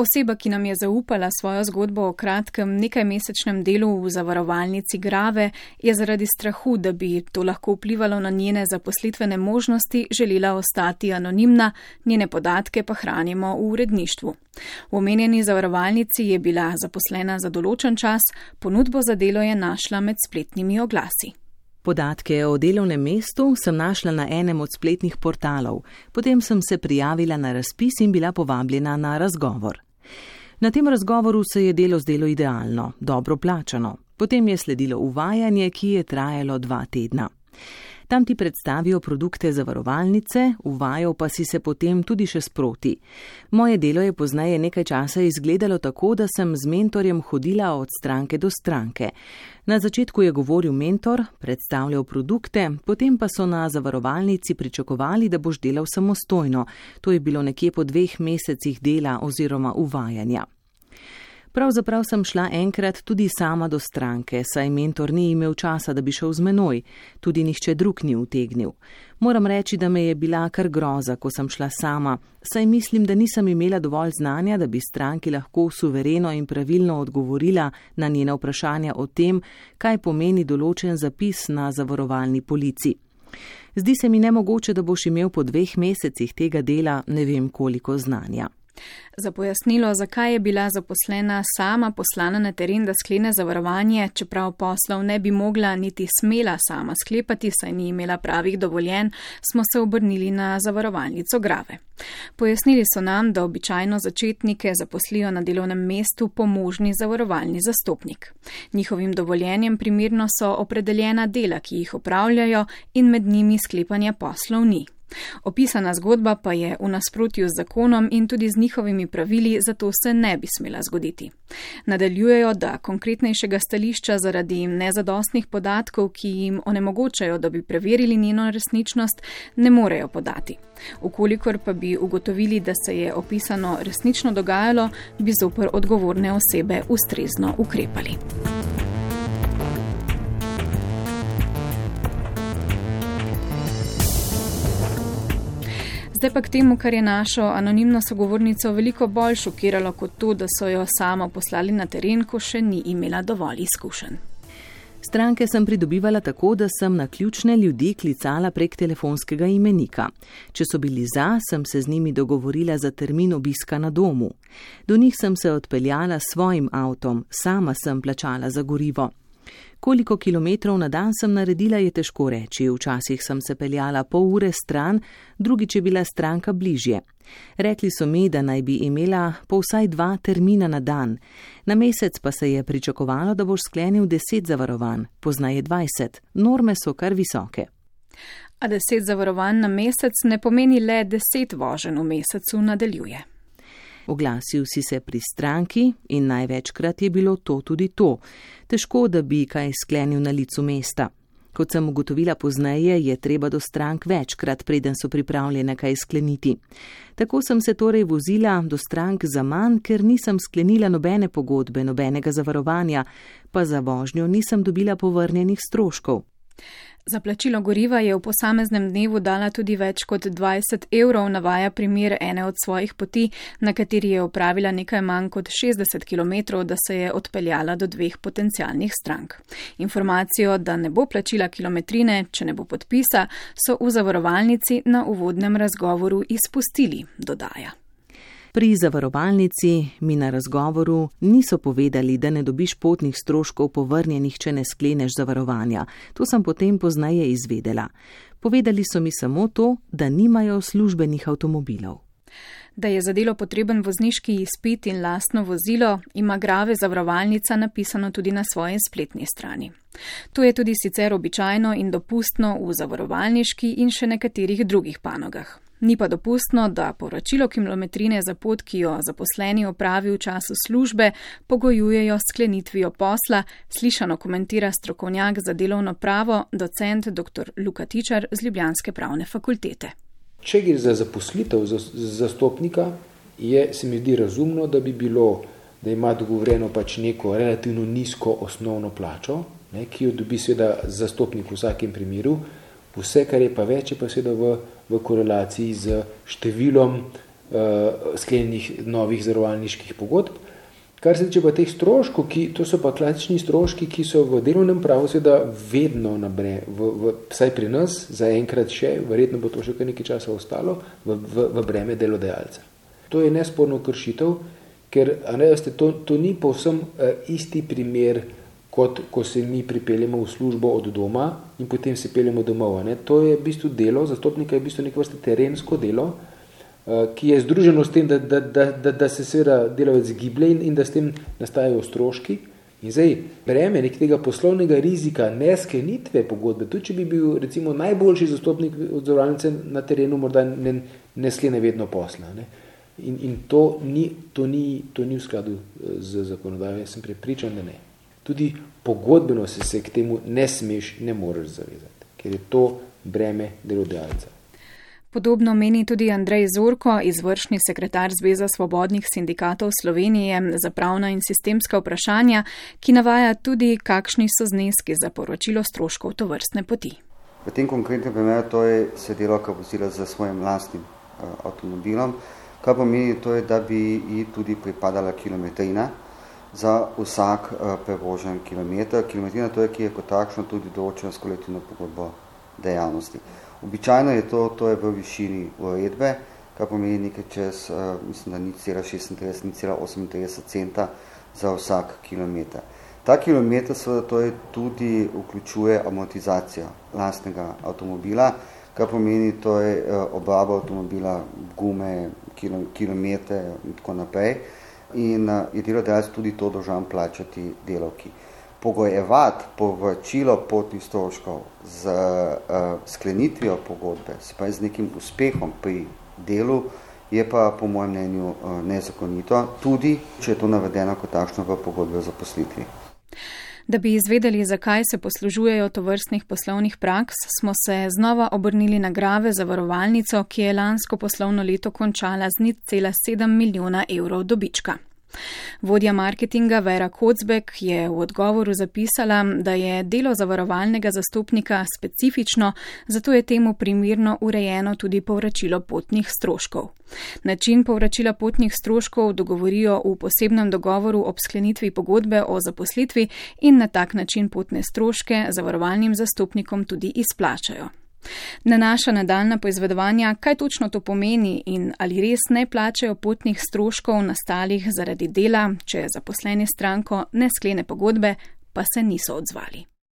Oseba, ki nam je zaupala svojo zgodbo o kratkem nekajmesečnem delu v zavarovalnici Grave, je zaradi strahu, da bi to lahko vplivalo na njene zaposlitvene možnosti, želela ostati anonimna, njene podatke pa hranimo v uredništvu. V omenjeni zavarovalnici je bila zaposlena za določen čas, ponudbo za delo je našla med spletnimi oglasi. Podatke o delovnem mestu sem našla na enem od spletnih portalov, potem sem se prijavila na razpis in bila povabljena na razgovor. Na tem razgovoru se je delo zdelo idealno, dobro plačano. Potem je sledilo uvajanje, ki je trajalo dva tedna. Tam ti predstavijo produkte zavarovalnice, uvajal pa si se potem tudi še sproti. Moje delo je poznaje nekaj časa izgledalo tako, da sem z mentorjem hodila od stranke do stranke. Na začetku je govoril mentor, predstavljal produkte, potem pa so na zavarovalnici pričakovali, da boš delal samostojno. To je bilo nekje po dveh mesecih dela oziroma uvajanja. Pravzaprav sem šla enkrat tudi sama do stranke, saj mentor ni imel časa, da bi šel z menoj, tudi nihče drug ni utegnil. Moram reči, da me je bila kar groza, ko sem šla sama, saj mislim, da nisem imela dovolj znanja, da bi stranki lahko suvereno in pravilno odgovorila na njene vprašanja o tem, kaj pomeni določen zapis na zavarovalni polici. Zdi se mi nemogoče, da boš imel po dveh mesecih tega dela ne vem koliko znanja. Za pojasnilo, zakaj je bila zaposlena sama poslana na teren, da sklene zavarovanje, čeprav poslov ne bi mogla niti smela sama sklepati, saj ni imela pravih dovoljen, smo se obrnili na zavarovalnico Grave. Pojasnili so nam, da običajno začetnike zaposlijo na delovnem mestu pomožni zavarovalni zastopnik. Njihovim dovoljenjem primirno so opredeljena dela, ki jih opravljajo in med njimi sklepanja poslov ni. Opisana zgodba pa je v nasprotju z zakonom in tudi z njihovimi pravili, zato se ne bi smela zgoditi. Nadaljujejo, da konkretnejšega stališča zaradi nezadostnih podatkov, ki jim onemogočajo, da bi preverili njeno resničnost, ne morejo podati. Ukolikor pa bi ugotovili, da se je opisano resnično dogajalo, bi zopr odgovorne osebe ustrezno ukrepali. Zdaj pa k temu, kar je našo anonimno sogovornico veliko bolj šokiralo kot to, da so jo samo poslali na teren, ko še ni imela dovolj izkušenj. Stranke sem pridobivala tako, da sem na ključne ljudi klicala prek telefonskega imenika. Če so bili za, sem se z njimi dogovorila za termin obiska na domu. Do njih sem se odpeljala s svojim avtom, sama sem plačala za gorivo. Koliko kilometrov na dan sem naredila, je težko reči. Včasih sem se peljala pol ure stran, drugič je bila stranka bližje. Rekli so mi, da naj bi imela po vsaj dva termina na dan. Na mesec pa se je pričakovalo, da boš sklenil deset zavarovanj, poznaje dvajset. Norme so kar visoke. A deset zavarovanj na mesec ne pomeni le deset vožen v mesecu, nadaljuje. Oglasil si se pri stranki in največkrat je bilo to tudi to. Težko, da bi kaj sklenil na licu mesta. Kot sem ugotovila pozneje, je treba do strank večkrat, preden so pripravljene kaj skleniti. Tako sem se torej vozila do strank za manj, ker nisem sklenila nobene pogodbe, nobenega zavarovanja, pa za vožnjo nisem dobila povrnjenih stroškov. Za plačilo goriva je v posameznem dnevu dala tudi več kot 20 evrov, navaja primer ene od svojih poti, na kateri je opravila nekaj manj kot 60 km, da se je odpeljala do dveh potencialnih strank. Informacijo, da ne bo plačila kilometrine, če ne bo podpisa, so v zavarovalnici na uvodnem razgovoru izpustili, dodaja. Pri zavarovalnici mi na razgovoru niso povedali, da ne dobiš potnih stroškov povrnjenih, če ne skleneš zavarovanja. To sem potem poznaje izvedela. Povedali so mi samo to, da nimajo službenih avtomobilov. Da je za delo potreben vozniški izpit in lastno vozilo, ima Grave zavarovalnica napisano tudi na svoji spletni strani. To je tudi sicer običajno in dopustno v zavarovalniški in še nekaterih drugih panogah. Ni pa dopustno, da poročilo kilometrine za pot, ki jo zaposleni opravi v času službe, pogojujejo s sklenitvijo posla, slišano komentira strokovnjak za delovno pravo, docent dr. Luka Tičar z Ljubljanske pravne fakultete. Če gre za zaposlitev zastopnika, je se mi zdi razumno, da bi bilo, da ima dogovoreno pač neko relativno nizko osnovno plačo, ne, ki jo dobi seveda zastopnik v vsakem primeru, vse, kar je pa več, je pa seveda v v korelaciji z številom uh, sklenjenih novih zavarovalniških pogodb. Kar se tiče pa teh stroškov, ki, to so pa klasični stroški, ki so v delovnem pravu seveda vedno nabre, v, v, vsaj pri nas, zaenkrat še, verjetno bo to še kar nekaj časa ostalo, v, v, v breme delodajalca. To je nesporno kršitev, ker ne, veste, to, to ni povsem uh, isti primer, kot ko se mi pripeljemo v službo od doma in potem se peljemo domov. Ne. To je v bistvu delo, zastopnika je v bistvu neko vrste terensko delo, ki je združeno s tem, da, da, da, da, da se seveda delavec giblje in, in da s tem nastajajo stroški. In zdaj, breme nekega poslovnega rizika, nesklenitve pogodbe, tudi če bi bil recimo najboljši zastopnik odzorovalnice na terenu, morda ne, ne sklene vedno posla. Ne? In, in to, ni, to, ni, to ni v skladu eh, z zakonodajo, jaz sem prepričan, da ne. Tudi pogodbeno se, se k temu ne smeš, ne moreš zavezati, ker je to breme delodajalca. Podobno meni tudi Andrej Zorko, izvršni sekretar Zveza svobodnih sindikatov Slovenije za pravna in sistemska vprašanja, ki navaja tudi, kakšni so zneski za poročilo stroškov to vrstne poti. V tem konkretnem primeru to je se delo kapocira za svojim lastnim uh, avtomobilom, kar pomeni to je, da bi ji tudi pripadala kilometrina za vsak uh, prevožen kilometr. Kilometrina to je, ki je kot takšno tudi določena s kolektivno pogodbo dejavnosti. Običajno je to, to je v višini uredbe, kar pomeni nekaj čez, uh, mislim, da ni cela 36, ni cela 38 centa za vsak kilometr. Ta kilometr seveda to je tudi vključuje amortizacijo lastnega avtomobila, kar pomeni to je uh, obraba avtomobila, gume, kilo, kilometre in tako naprej. In uh, je delodajalec tudi to dolžan plačati delovki pogojevati povračilo potnih stroškov z uh, sklenitvijo pogodbe, se pa z nekim uspehom pri delu, je pa po mojem mnenju uh, nezakonito, tudi če je to navedeno kot takšno v pogodbi o zaposlitvi. Da bi izvedeli, zakaj se poslužujejo to vrstnih poslovnih praks, smo se znova obrnili na grave zavarovalnico, ki je lansko poslovno leto končala z 0,7 milijona evrov dobička. Vodja marketinga Vera Kocbek je v odgovoru zapisala, da je delo zavarovalnega zastopnika specifično, zato je temu primirno urejeno tudi povračilo potnih stroškov. Način povračila potnih stroškov dogovorijo v posebnem dogovoru ob sklenitvi pogodbe o zaposlitvi in na tak način potne stroške zavarovalnim zastopnikom tudi izplačajo. Na naša nadaljna poizvedovanja, kaj točno to pomeni in ali res ne plačajo potnih stroškov nastalih zaradi dela, če zaposleni stranko ne sklene pogodbe, pa se niso odzvali.